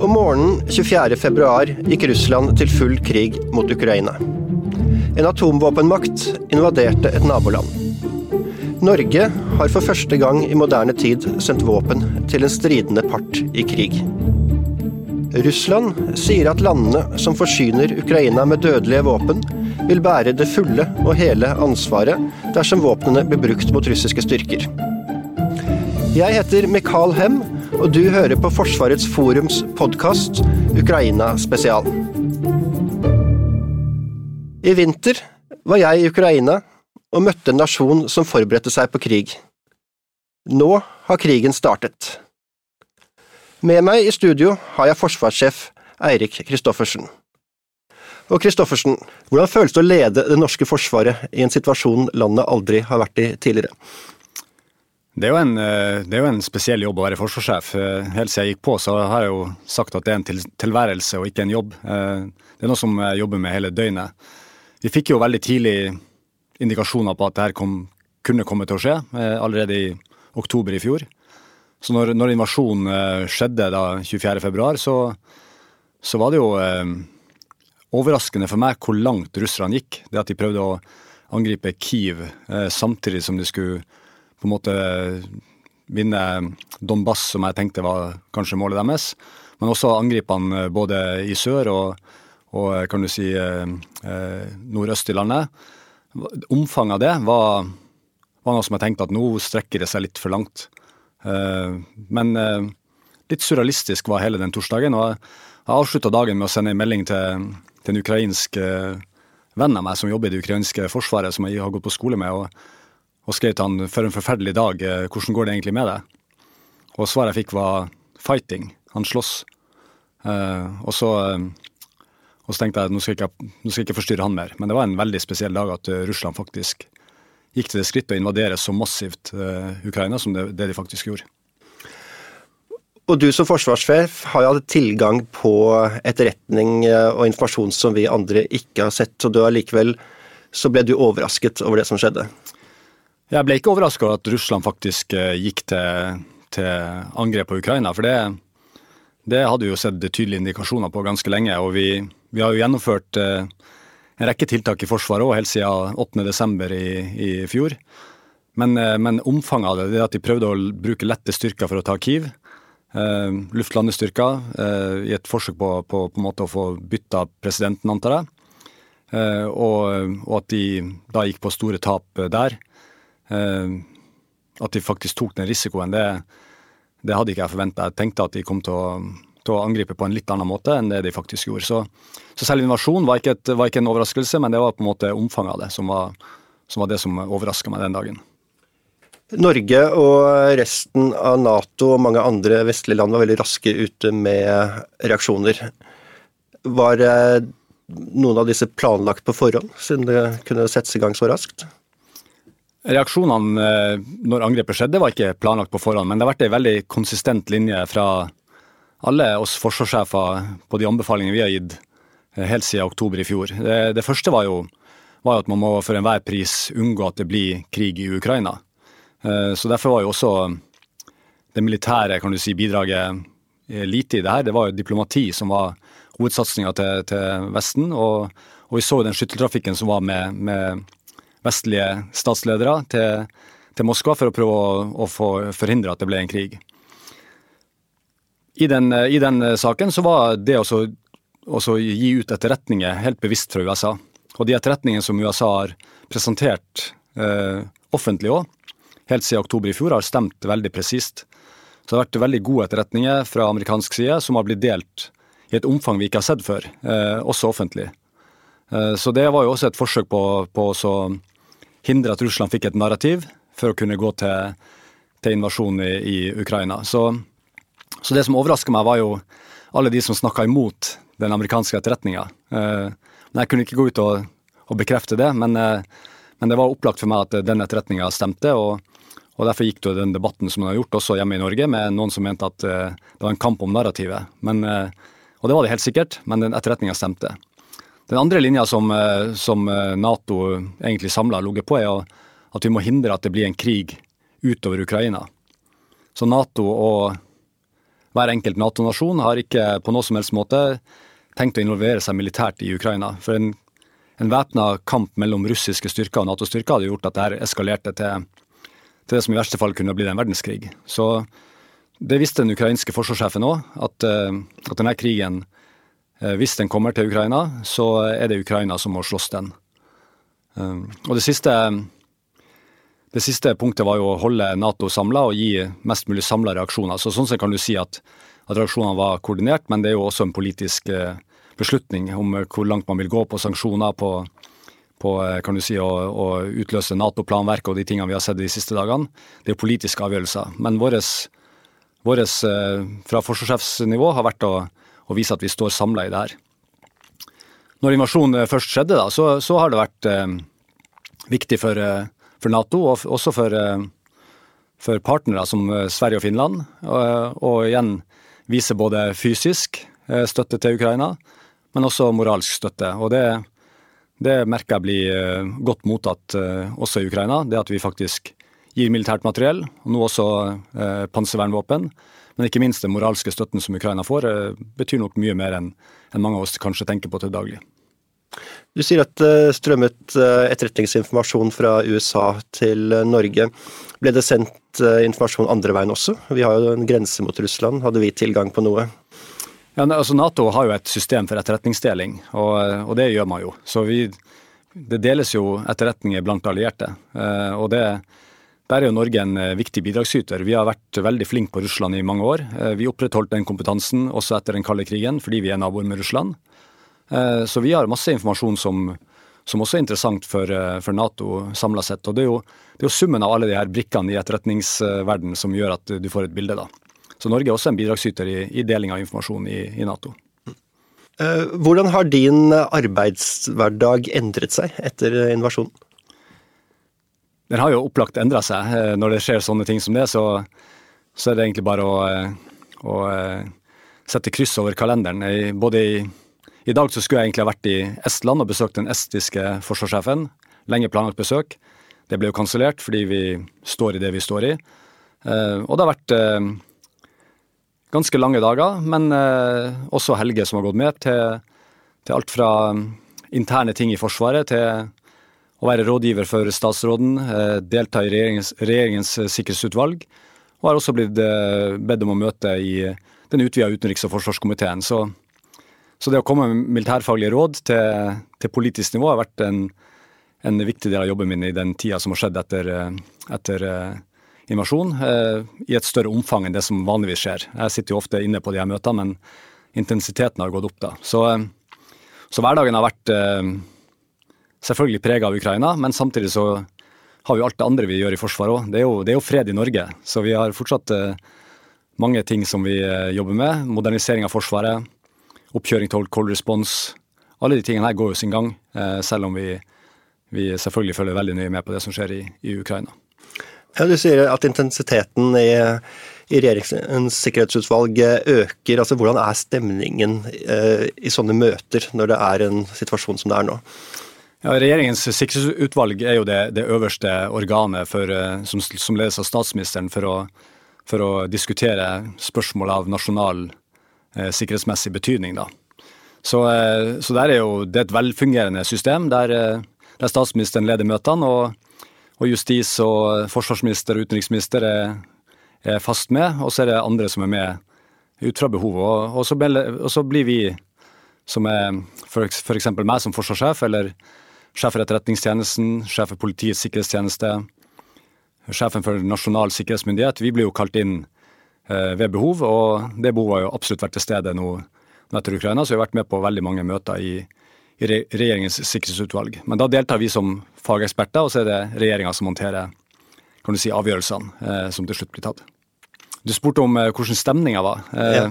Om morgenen 24.2 gikk Russland til full krig mot Ukraina. En atomvåpenmakt invaderte et naboland. Norge har for første gang i moderne tid sendt våpen til en stridende part i krig. Russland sier at landene som forsyner Ukraina med dødelige våpen, vil bære det fulle og hele ansvaret dersom våpnene blir brukt mot russiske styrker. Jeg heter Mikael Hem, og du hører på Forsvarets forums podkast Ukraina spesial. I vinter var jeg i Ukraina og møtte en nasjon som forberedte seg på krig. Nå har krigen startet. Med meg i studio har jeg forsvarssjef Eirik Kristoffersen. Og Kristoffersen, hvordan føles det å lede det norske forsvaret i en situasjon landet aldri har vært i tidligere? Det er, en, eh, det er, jo en, spesiell jobb å være forsvarssjef. Eh, helt siden jeg gikk på, så har jeg jo sagt at det er en tilværelse og ikke en jobb. Eh, det er noe som jeg jobber med hele døgnet. Vi fikk jo veldig tidlig indikasjoner på at det her kom, kunne komme til å skje, allerede i oktober i fjor. Så når, når invasjonen skjedde da 24.2, så, så var det jo eh, overraskende for meg hvor langt russerne gikk. Det at de prøvde å angripe Kiev eh, samtidig som de skulle på en måte vinne Donbass, som jeg tenkte var kanskje målet deres. Men også angripene eh, både i sør og, og eh, kan du si eh, nordøst i landet. Omfanget av det var, var noe som jeg tenkte at nå strekker det seg litt for langt. Men litt surrealistisk var hele den torsdagen. og Jeg avslutta dagen med å sende en melding til, til en ukrainsk venn av meg som jobber i det ukrainske forsvaret, som jeg har gått på skole med, og, og skrev til han for en forferdelig dag, hvordan går det egentlig med deg? Og svaret jeg fikk var 'fighting'. Han slåss. og så og så tenkte jeg nå skal, jeg ikke, skal jeg forstyrre han mer. Men det var en veldig spesiell dag at Russland faktisk gikk til det skrittet å invadere så massivt uh, Ukraina som det, det, de faktisk gjorde. Og du som forsvarssjef har jo hatt tilgang på etterretning eh, og informasjon som vi andre ikke har sett, og du allikevel så ble du overrasket over det som skjedde? Jeg ble ikke overraska over at Russland faktisk uh, gikk til, til, angrep på Ukraina, for det, det hadde vi jo sett tydelige indikasjoner på ganske lenge. og vi, vi har jo gjennomført uh, en rekke tiltak i Forsvaret òg, helt siden 8.12. I, i fjor. Men, eh, men, omfanget av det, det at de prøvde å bruke lette styrker for å ta Kyiv, Eh, Luftlandestyrker eh, i et forsøk på, på, på å få bytta presidenten, antar jeg. Eh, og, og, at de da gikk på store tap der. Eh, at de faktisk tok den risikoen, det, det hadde ikke jeg forventa. Jeg tenkte at de kom til å til å angripe på en litt annen måte enn det de faktisk gjorde. Så, så selv invasjonen var, var, ikke en overraskelse, men det var på en måte omfanget av det som var, som var det som overraska meg den dagen. Norge og resten av Nato og mange andre vestlige land var veldig raske ute med reaksjoner. Var eh, noen av disse planlagt på forhånd, siden det kunne settes i gang så raskt? Reaksjonene eh, når angrepet skjedde var ikke planlagt på forhånd, men det har vært en veldig konsistent linje fra alle oss forsvarssjefer på de anbefalingene vi har gitt eh, helt siden oktober i fjor. Det, det første var jo, var at man må for enhver pris unngå at det blir krig i Ukraina. Eh, så derfor var jo også det militære kan du si, bidraget lite i det her. Det var jo diplomati som var hovedsatsinga til, til, Vesten. Og, og, vi så den skytteltrafikken som var med, med vestlige statsledere til, til, Moskva for å prøve å, å få forhindre at det ble en krig i den, i den saken så var det å gi ut etterretninger helt bevisst fra USA. Og de etterretningene som USA har presentert eh, offentlig òg, helt siden oktober i fjor, har stemt veldig presist. Så det har vært veldig gode etterretninger fra amerikansk side som har blitt delt i et omfang vi ikke har sett før, eh, også offentlig. Eh, så det var jo også et forsøk på, på å hindre at Russland fikk et narrativ for å kunne gå til, til invasjon i, i Ukraina. Så så det som overrasker meg, var jo alle de som snakka imot den amerikanske etterretninga. Eh, jeg kunne ikke gå ut og, og bekrefte det, men, eh, men, det var opplagt for meg at den etterretninga stemte. og, og Derfor gikk det den debatten som man har gjort også hjemme i Norge, med noen som mente at eh, det var en kamp om narrativet. Men, og det var det helt sikkert, men den etterretninga stemte. Den andre linja som, som Nato egentlig samla har ligget på, er at vi må hindre at det blir en krig utover Ukraina. Så Nato og hver enkelt Nato-nasjon har ikke på noe som helst måte tenkt å involvere seg militært i Ukraina. For en, en væpna kamp mellom russiske styrker og Nato-styrker hadde gjort at dette eskalerte til, til, det som i verste fall kunne blitt en verdenskrig. Så det visste den ukrainske forsvarssjefen òg, at, eh, at denne krigen, eh, hvis den kommer til Ukraina, så er det Ukraina som må slåss den. Eh, og det siste det siste punktet var jo å holde Nato samla og gi mest mulig samla reaksjoner. Så Sånn sett kan du si at, at, reaksjonene var koordinert, men det er jo også en politisk eh, beslutning om eh, hvor langt man vil gå på sanksjoner, på, på eh, kan du si, å, å utløse Nato-planverket og de tingene vi har sett de siste dagene. Det er politiske avgjørelser. Men vårt fra forsvarssjefsnivå har vært å, å, vise at vi står samla i det her. Når invasjonen først skjedde, da, så, så har det vært eh, viktig for eh, for Nato, og også for, eh, for partnere som eh, Sverige og Finland. Og, og igjen vise både fysisk eh, støtte til Ukraina, men også moralsk støtte. Og det, det merker jeg blir godt mottatt også i Ukraina. Det at vi faktisk gir militært materiell, og nå også eh, panservernvåpen. Men ikke minst den moralske støtten som Ukraina får, eh, betyr nok mye mer enn mange av oss kanskje tenker på til daglig. Du sier at det eh, strømmet eh, etterretningsinformasjon fra USA til Norge. Ble det sendt informasjon andre veien også? Vi har jo en grense mot Russland. Hadde vi tilgang på noe? Ja, altså Nato har jo et system for etterretningsdeling, og, og det gjør man jo. Så vi, det deles jo etterretninger blant allierte. og det, der er jo Norge en viktig bidragsyter. Vi har vært veldig flinke på Russland i mange år. Vi opprettholdt den kompetansen også etter den kalde krigen, fordi vi er naboer med Russland. Eh, så vi har masse informasjon som, som også er interessant for, eh, for Nato samla sett. Og det er, jo, det er, jo, summen av alle de her brikkene i etterretningsverden som gjør at du får et bilde, da. Så Norge er også en bidragsyter i, i deling av informasjon i, i, Nato. Eh, hvordan har din arbeidshverdag endret seg etter invasjonen? Den har jo opplagt endra seg. Når det skjer sånne ting som det, så, så er det egentlig bare å, å sette kryss over kalenderen. Både i i dag så skulle jeg egentlig ha vært i Estland og besøkt den estiske forsvarssjefen. Lenge planlagt besøk. Det ble jo kansellert fordi vi står i det vi står i. Eh, og det har vært eh, ganske lange dager, men eh, også helger som har gått med, til, til alt fra interne ting i Forsvaret til å være rådgiver for statsråden, delta i regjeringens, regjeringens sikkerhetsutvalg, og har også blitt bedt om å møte i den utvida utenriks- og forsvarskomiteen. Så så det å komme med militærfaglige råd til, til politisk nivå har vært en, en, viktig del av jobben min i den tida som har skjedd etter, etter invasjon, i et større omfang enn det som vanligvis skjer. Jeg sitter jo ofte inne på de her møtene, men intensiteten har gått opp da. Så, så hverdagen har vært selvfølgelig prega av Ukraina, men samtidig så har vi alt det andre vi gjør i Forsvaret òg. Det, det, er jo fred i Norge, så vi har fortsatt mange ting som vi jobber med. Modernisering av Forsvaret oppkjøring til cold response. Alle de tingene her går jo sin gang, eh, selv om vi, vi selvfølgelig følger veldig nøye med på det som skjer i, i Ukraina. Ja, Du sier at intensiteten i, i regjeringens sikkerhetsutvalg øker. altså Hvordan er stemningen eh, i sånne møter, når det er en situasjon som det er nå? Ja, Regjeringens sikkerhetsutvalg er jo det, det øverste organet for, eh, som, som, ledes av statsministeren for å, for å diskutere spørsmål av nasjonal Eh, sikkerhetsmessig betydning. Da. Så, eh, så er jo det er et velfungerende system, der, eh, der statsministeren leder møtene. og, og justis- og forsvarsminister og utenriksminister er, er, fast med, og så er det andre som er med ut fra behovet. Og, og så, blir vi, som er f.eks. meg som forsvarssjef, eller sjef for Etterretningstjenesten, sjef for Politiets sikkerhetstjeneste, sjefen for Nasjonal sikkerhetsmyndighet, vi ble jo kalt inn Eh, ved behov, og det behovet har jo absolutt vært til stede nå etter Ukraina, så vi har vært med på veldig mange møter i, i regjeringens sikkerhetsutvalg. Men da deltar vi som fageksperter, og så er det regjeringa som håndterer kan du si, avgjørelsene eh, som til slutt blir tatt. Du spurte om eh, hvordan stemninga var. Eh, ja.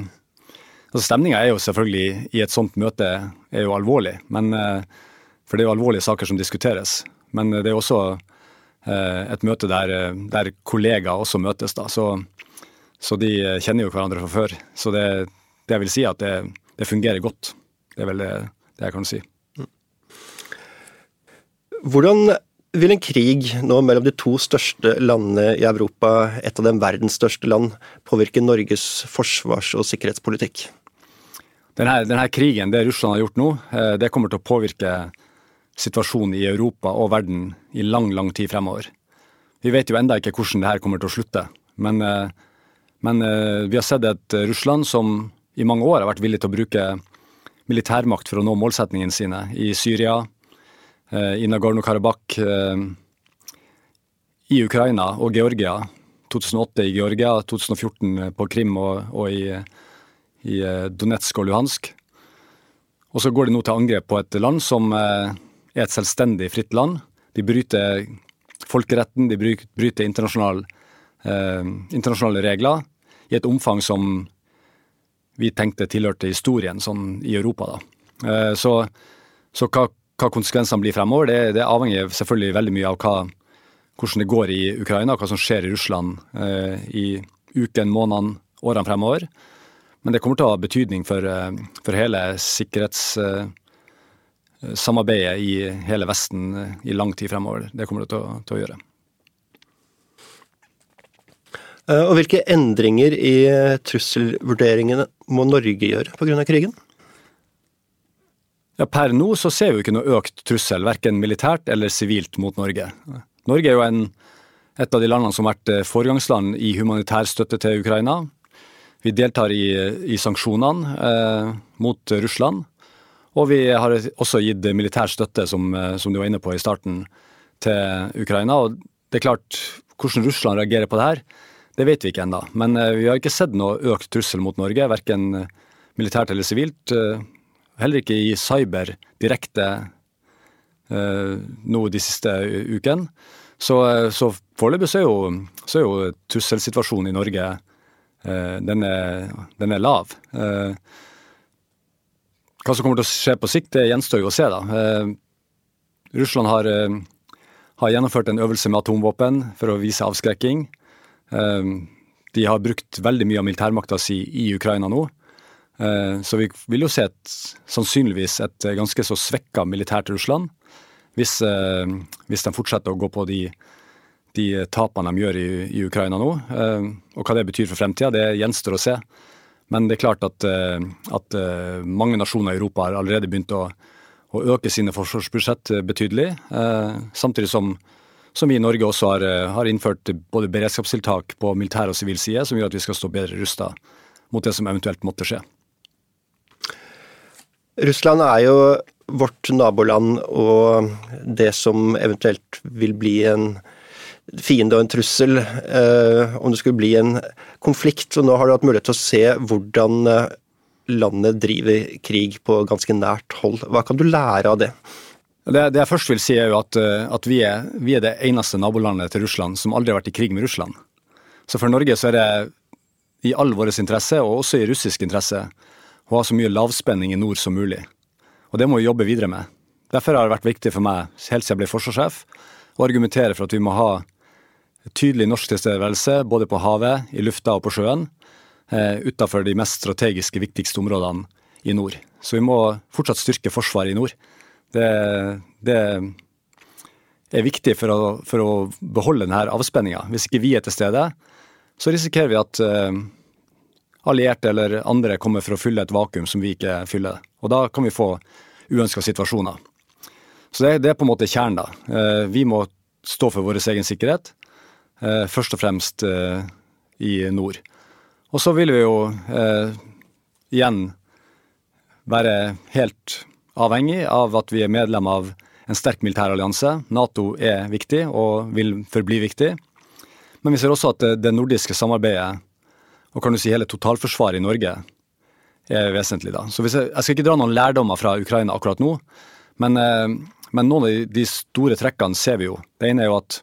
altså Stemninga er jo selvfølgelig i et sånt møte er jo alvorlig, men, eh, for det er jo alvorlige saker som diskuteres. Men det er også eh, et møte der, der kollegaer også møtes. da, så så de eh, kjenner jo hverandre fra før. Så det, det jeg vil si, at det, det, fungerer godt. Det er vel det, det jeg kan si. Hvordan Vil en krig nå mellom de to største landene i Europa, et av dem verdens største land, påvirke Norges forsvars- og sikkerhetspolitikk? Denne, denne, krigen, det Russland har gjort nå, eh, det kommer til å påvirke situasjonen i Europa og verden i lang, lang tid fremover. Vi vet jo enda ikke hvordan det her kommer til å slutte, men, eh, men eh, vi har sett et Russland som i mange år har vært villig til å bruke militærmakt for å nå målsetningene sine i Syria, Eh, i Nagorno-Karabakh, eh, i Ukraina og Georgia. 2008 i Georgia, 2014 på Krim og, og i, i, Donetsk og Luhansk. Og så går de nå til angrep på et land som eh, er et selvstendig, fritt land. De bryter folkeretten, de bryter internasjonale, eh, internasjonale regler i et omfang som vi tenkte tilhørte historien sånn i Europa. da. Eh, så, så hva hva konsekvensene blir fremover, det, det avhenger selvfølgelig veldig mye av hva, hvordan det går i Ukraina, hva som skjer i Russland eh, i uken, månedene, årene fremover. Men det kommer til å ha betydning for, eh, for hele sikkerhets... eh, i hele Vesten eh, i lang tid fremover. Det kommer det til å, til å gjøre. Eh, og hvilke endringer i trusselvurderingene må Norge gjøre pga. krigen? Ja, Per nå så ser vi ikke noe økt trussel, verken militært eller sivilt, mot Norge. Norge er jo en, et av de landene som har vært eh, foregangsland i humanitær støtte til Ukraina. Vi deltar i, i sanksjonene eh, mot Russland. Og vi har også gitt militær støtte, som, eh, som, du var inne på i starten, til Ukraina. Og det er klart, hvordan Russland reagerer på det her, det vet vi ikke ennå. Men eh, vi har ikke sett noe økt trussel mot Norge, verken militært eller sivilt. Heller ikke i cyber direkte eh, nå de siste ukene. Så, så foreløpig så så er jo trusselsituasjonen i Norge eh, den, er, den, er, lav. Eh, hva som kommer til å skje på sikt, det gjenstår jo å se. da. Eh, Russland har, eh, har, gjennomført en øvelse med atomvåpen for å vise avskrekking. Eh, de har brukt veldig mye av militærmakta si i Ukraina nå. Eh, så vi vil jo se et, sannsynligvis et ganske så svekka militært Russland hvis, eh, hvis, de fortsetter å gå på de, de tapene de gjør i, i, Ukraina nå. Eh, og hva det betyr for fremtida, det gjenstår å se. Men det er klart at, at mange nasjoner i Europa har allerede begynt å, å øke sine forsvarsbudsjett betydelig. Samtidig som, som vi i Norge også har, har innført både beredskapstiltak på militær og sivil side, som gjør at vi skal stå bedre rusta mot det som eventuelt måtte skje. Russland er jo vårt naboland og det som eventuelt vil bli en fiende og en trussel eh, om det skulle bli en konflikt. Så nå har du hatt mulighet til å se hvordan eh, landet driver krig på ganske nært hold. Hva kan du lære av det? Det, det jeg først vil si er jo at, eh, at vi, er, vi, er, det eneste nabolandet til Russland som aldri har vært i krig med Russland. Så for Norge så er det i all vår interesse, og også i russisk interesse, å ha så mye lavspenning i nord som mulig. Og det må vi jobbe videre med. Derfor har det vært viktig for meg, helt siden jeg ble forsvarssjef, å argumentere for at vi må ha tydelig norsk tilstedeværelse både på havet, i lufta og på sjøen, eh, utafor de mest strategiske, viktigste områdene i nord. Så vi må fortsatt styrke Forsvaret i nord. Det, det er viktig for å, for å beholde denne avspenninga. Hvis ikke vi er til stede, så risikerer vi at eh, allierte eller andre kommer for å fylle et vakuum som vi ikke fyller. Og da kan vi få uønska situasjoner. Så det, det, er på en måte kjernen, da. Eh, vi må stå for vår egen sikkerhet, først og fremst eh, i nord. Og så vil vi jo igjen være helt avhengig av at vi er medlem av en sterk militær allianse. Nato er viktig og vil forbli viktig. Men vi ser også at det nordiske samarbeidet og kan du si hele totalforsvaret i Norge er vesentlig. da. Så jeg, jeg, skal ikke dra noen lærdommer fra Ukraina akkurat nå, men, eh, men noen av de store trekkene ser vi jo. Det ene er jo at,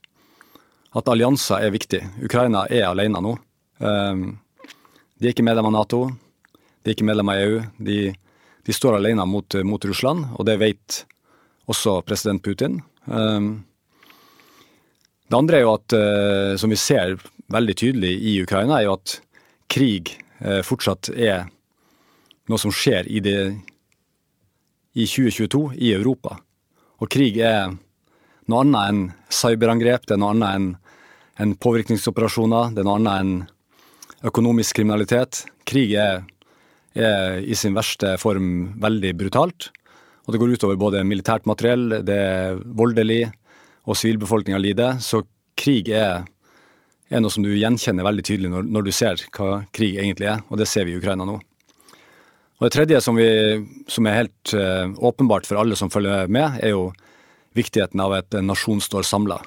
at allianser er viktig. Ukraina er alene nå. Eh, de er ikke medlem av Nato, de er ikke medlem av EU. De, de står alene mot, mot, Russland, og det vet også president Putin. Eh, det andre er jo at, som vi ser veldig tydelig i Ukraina, er jo at krig eh, fortsatt er noe som skjer i, det, i 2022 i Europa. Og krig er noe annet enn cyberangrep, det er noe annet enn en påvirkningsoperasjoner, den andre enn økonomisk kriminalitet. Krig er, er i sin verste form veldig brutalt. Og det går utover både militært materiell, det er voldelig, og sivilbefolkninga lider. Så krig er, er, noe som du gjenkjenner veldig tydelig når, når, du ser hva krig egentlig er, og det ser vi i Ukraina nå. Og Det tredje som, vi, som er helt uh, åpenbart for alle som følger med, er jo viktigheten av at en nasjon står samla.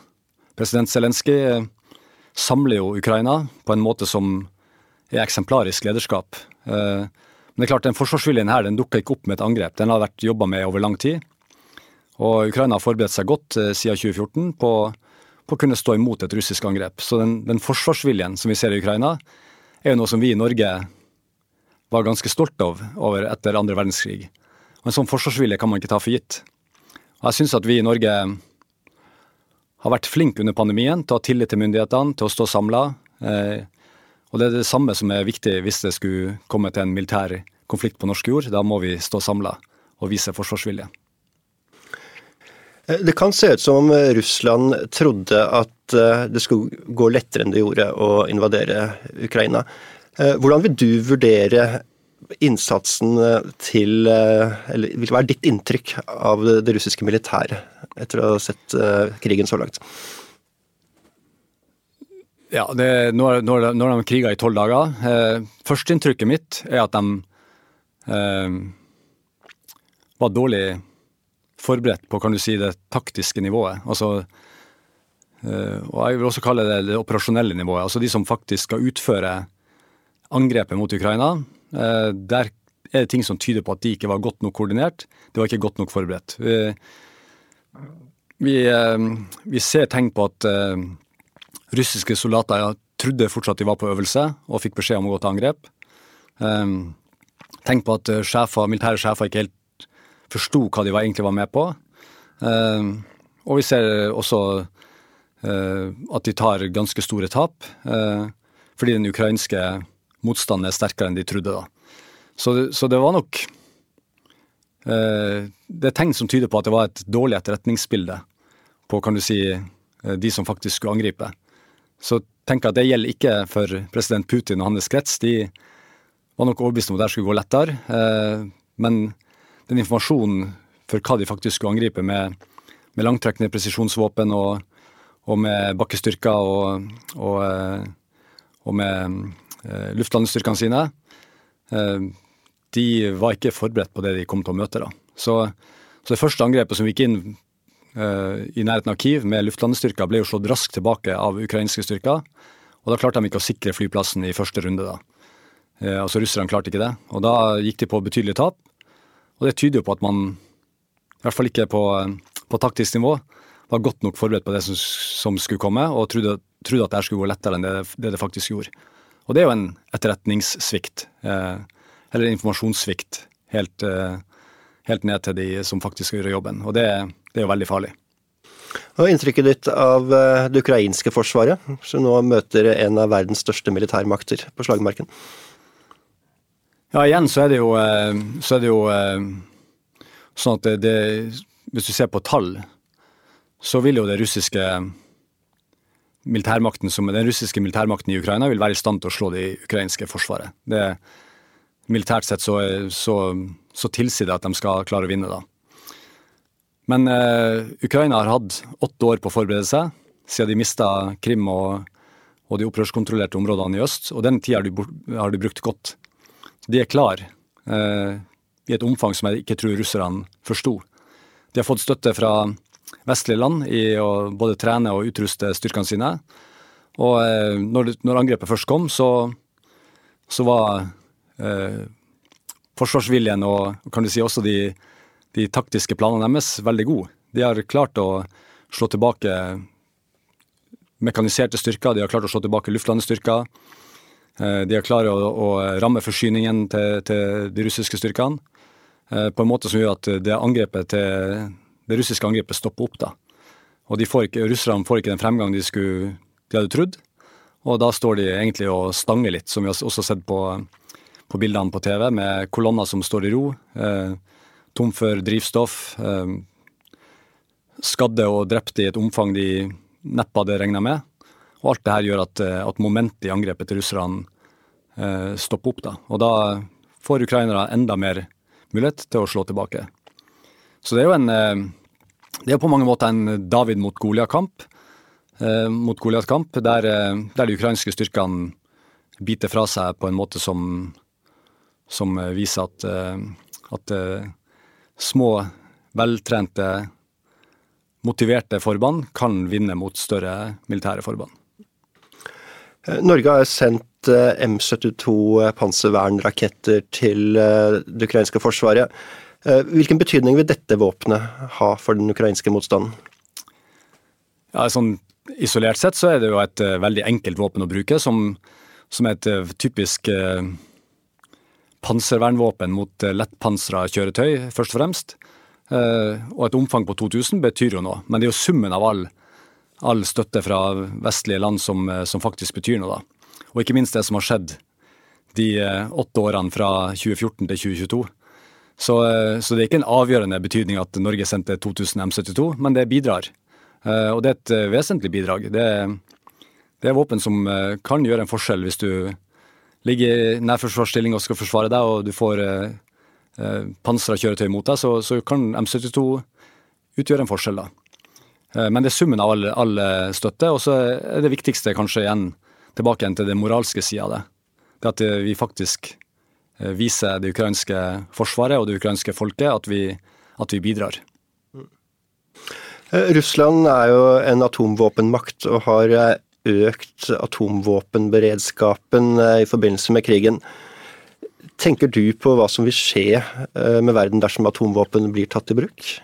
President Zelenskyj eh, samler jo Ukraina på en måte som er eksemplarisk lederskap. Uh, men det er klart, den forsvarsviljen her den dukka ikke opp med et angrep. Den har vært jobba med over lang tid. Og Ukraina har forberedt seg godt uh, siden 2014 på, på, å kunne stå imot et russisk angrep. Så den, den forsvarsviljen som vi ser i Ukraina, er jo noe som vi i Norge var ganske stolt av over etter andre verdenskrig. Og En sånn forsvarsvilje kan man ikke ta for gitt. Og Jeg syns at vi i Norge har vært flinke under pandemien til å ha tillit til myndighetene, til å stå samla. Eh, og det er det samme som er viktig hvis det skulle komme til en militær konflikt på norsk jord. Da må vi stå samla og vise forsvarsvilje. Eh, det kan se ut som om Russland trodde at eh, det skulle gå lettere enn det gjorde å invadere Ukraina. Hvordan vil du vurdere innsatsen eh, til eh, Eller vil være ditt inntrykk av det russiske militæret etter å ha sett krigen så langt? Ja, det, når, når, når de kriga i tolv dager eh, Førsteinntrykket mitt er at de eh, var dårlig forberedt på kan du si, det taktiske nivået. Altså, eh, og jeg vil også kalle det det operasjonelle nivået. Altså de som faktisk skal utføre angrepet mot Ukraina. Eh, der er det ting som tyder på at de ikke var godt nok koordinert. De var ikke godt nok forberedt. Vi, vi, eh, vi ser tegn på at eh, russiske soldater trodde fortsatt de var på øvelse og fikk beskjed om å gå til angrep. Tenk på at sjefer, militære sjefer ikke helt forsto hva de egentlig var med på. Og vi ser også at de tar ganske store tap, fordi den ukrainske motstanden er sterkere enn de trodde. da. Så, så det var nok eh, Det er tegn som tyder på at det var et dårlig etterretningsbilde på kan du si, eh, de som faktisk skulle angripe. Så tenk at det gjelder ikke for president Putin og hans krets. De var nok overbevist om at det skulle gå lettere. Eh, men den informasjonen for hva de faktisk skulle angripe med, med langtrekkende presisjonsvåpen og, og med bakkestyrker og, og, eh, og med luftlandstyrkene sine, eh, de var ikke forberedt på det de kom til å møte. da. Så, så det første angrepet som gikk inn uh, i nærheten av Kiev med luftlandestyrker, ble jo slått raskt tilbake av ukrainske styrker. Og da klarte de ikke å sikre flyplassen i første runde. da. Altså Russerne klarte ikke det. Og da gikk de på betydelig tap. Og det tyder jo på at man, i hvert fall ikke på, på taktisk nivå, var godt nok forberedt på det som, som skulle komme, og trodde, trodde at det skulle gå lettere enn det det, det faktisk gjorde. Og det er jo en etterretningssvikt, eh, eller informasjonssvikt, helt, eh, helt, ned til de som faktisk skal gjøre jobben. Og det, det er jo veldig farlig. Hva er inntrykket ditt av eh, det ukrainske forsvaret, som nå møter en av verdens største militærmakter på slagmarken? Ja, igjen så er det jo, så er det jo sånn at det, det, Hvis du ser på tall, så vil jo det russiske militærmakten som den russiske militærmakten i Ukraina vil være i stand til å slå det ukrainske forsvaret. Det, militært sett så, så, så, tilsier det at de skal klare å vinne, da. Men eh, Ukraina har hatt åtte år på å forberede seg, siden de mista Krim og, og de opprørskontrollerte områdene i øst. Og den tida har, de, har de brukt godt. De er klar eh, i et omfang som jeg ikke tror russerne forsto. De har fått støtte fra vestlige land i å både trene og utruste styrkene sine. Og eh, når, når, angrepet først kom, så, så var eh, forsvarsviljen og kan du si også de, de, taktiske planene deres veldig gode. De har klart å slå tilbake mekaniserte styrker, de har klart å slå tilbake luftlandestyrker. Eh, de har klart å, å ramme forsyningen til, til, de russiske styrkene eh, på en måte som gjør at det angrepet til det russiske angrepet stopper opp. da. Og får ikke, Russerne får ikke den fremgang de, skulle, de hadde trodd. Og da står de egentlig og stanger litt, som vi har også sett på, på bildene på TV, med kolonner som står i ro, eh, tom for drivstoff. Eh, skadde og drepte i et omfang de neppe hadde regna med. Og alt det her gjør at, at momentet i angrepet til russerne eh, stopper opp. da. Og da får ukrainere enda mer mulighet til å slå tilbake. Så det er jo en eh, Det er på mange måter en David mot Goliat-kamp. Eh, mot Goliat-kamp, der, eh, der, de ukrainske styrkene biter fra seg på en måte som, som viser at, at små, veltrente, motiverte forband kan vinne mot større militære forband. Norge har sendt M72 panservernraketter til det ukrainske forsvaret. Eh, hvilken betydning vil dette våpenet ha for den ukrainske motstanden? Ja, sånn Isolert sett så er det jo et uh, veldig enkelt våpen å bruke, som, som er et uh, typisk panservernvåpen mot lettpansra kjøretøy, først og fremst. og et omfang på 2000 betyr jo noe, men det er jo summen av all, all støtte fra vestlige land som, som, faktisk betyr noe, da. Og ikke minst det som har skjedd de åtte årene fra 2014 til 2022 så, eh, så, det er ikke en avgjørende betydning at Norge sendte 2000 M72, men det bidrar. Eh, og det er et eh, vesentlig bidrag. Det, det er våpen som kan gjøre en forskjell hvis du ligger i nærforsvarsstilling og skal forsvare deg, og du får pansra kjøretøy mot deg, så, så, kan M72 utgjøre en forskjell. da. Men det er summen av all, all støtte, og så er det viktigste kanskje igjen tilbake igjen til det moralske sida av det. Det at vi faktisk vise det ukrainske forsvaret og det ukrainske folket at vi, at vi bidrar. Eh, Russland er jo en atomvåpenmakt og har eh, økt atomvåpenberedskapen i forbindelse med krigen. Tenker du på hva som vil skje med verden dersom atomvåpen blir tatt i bruk?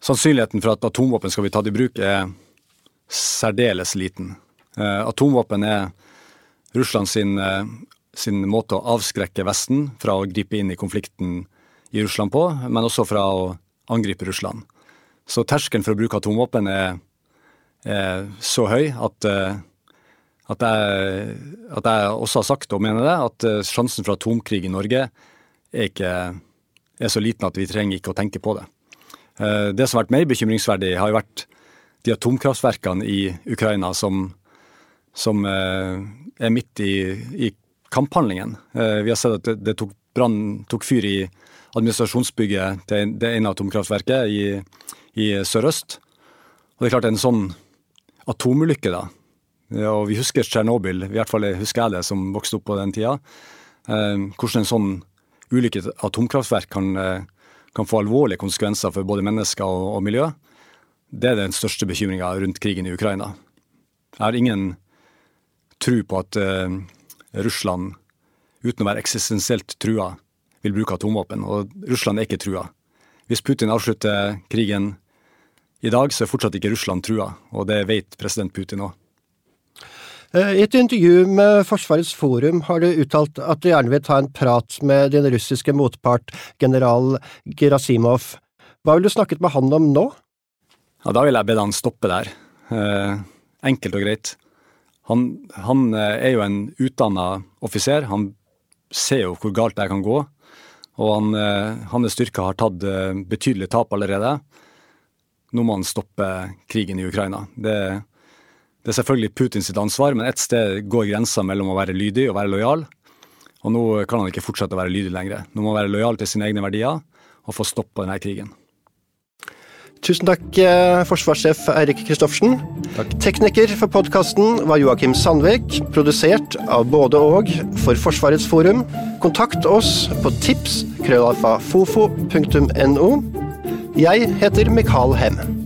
Sannsynligheten for at atomvåpen skal bli tatt i bruk er særdeles liten. Atomvåpen er Russland sin måte å avskrekke Vesten fra å gripe inn i konflikten i Russland på, men også fra å angripe Russland. Så terskelen for å bruke atomvåpen er, er så høy at, eh, at, jeg, at, jeg, også har sagt og mener det, at eh, sjansen for atomkrig i Norge er, ikke, er så liten at vi trenger ikke å tenke på det. Eh, det som har vært mer bekymringsverdig, har jo vært de atomkraftverkene i Ukraina som, som er midt i, i kamphandlingen. Eh, vi har sett at det, tok, brann, tok fyr i administrasjonsbygget til det ene atomkraftverket i, i sørøst. Og det er klart en sånn atomulykke, da. Og vi husker Tsjernobyl, i hvert fall husker jeg det som vokste opp på den tida. Eh, hvordan en sånn ulykke atomkraftverk kan, eh, kan, få alvorlige konsekvenser for både mennesker og, og miljø. Det er den største bekymringa rundt krigen i Ukraina. Jeg har ingen tro på at Russland, uten å være eksistensielt trua, vil bruke atomvåpen. Og Russland er ikke trua. Hvis Putin avslutter krigen i dag, så er fortsatt ikke Russland trua, og det vet president Putin òg. Eh, I et intervju med Forsvarets forum har du uttalt at du gjerne vil ta en prat med din russiske motpart, general Gerasimov. Hva ville du snakket med han om nå? Ja, Da vil jeg bedt han stoppe der. Eh, enkelt og greit. Han, han eh, er jo en utdanna offiser. Han ser jo hvor galt det kan gå. Og han, eh, hans styrker har tatt betydelige betydelig tap allerede. Nå må han stoppe krigen i Ukraina. Det, det er selvfølgelig Putins ansvar, men et sted går grensa mellom å være lydig og være lojal. Og nå kan han ikke fortsette å være lydig lenger. Nå må han være lojal til sine egne verdier og få stoppa denne krigen. Tusen takk, eh, forsvarssjef Eirik Kristoffersen. Tekniker for podkasten var Joakim Sandvik. Produsert av både og for Forsvarets forum. Kontakt oss på tips krøllalfa fofo.no. Jeg heter Mikael Hem.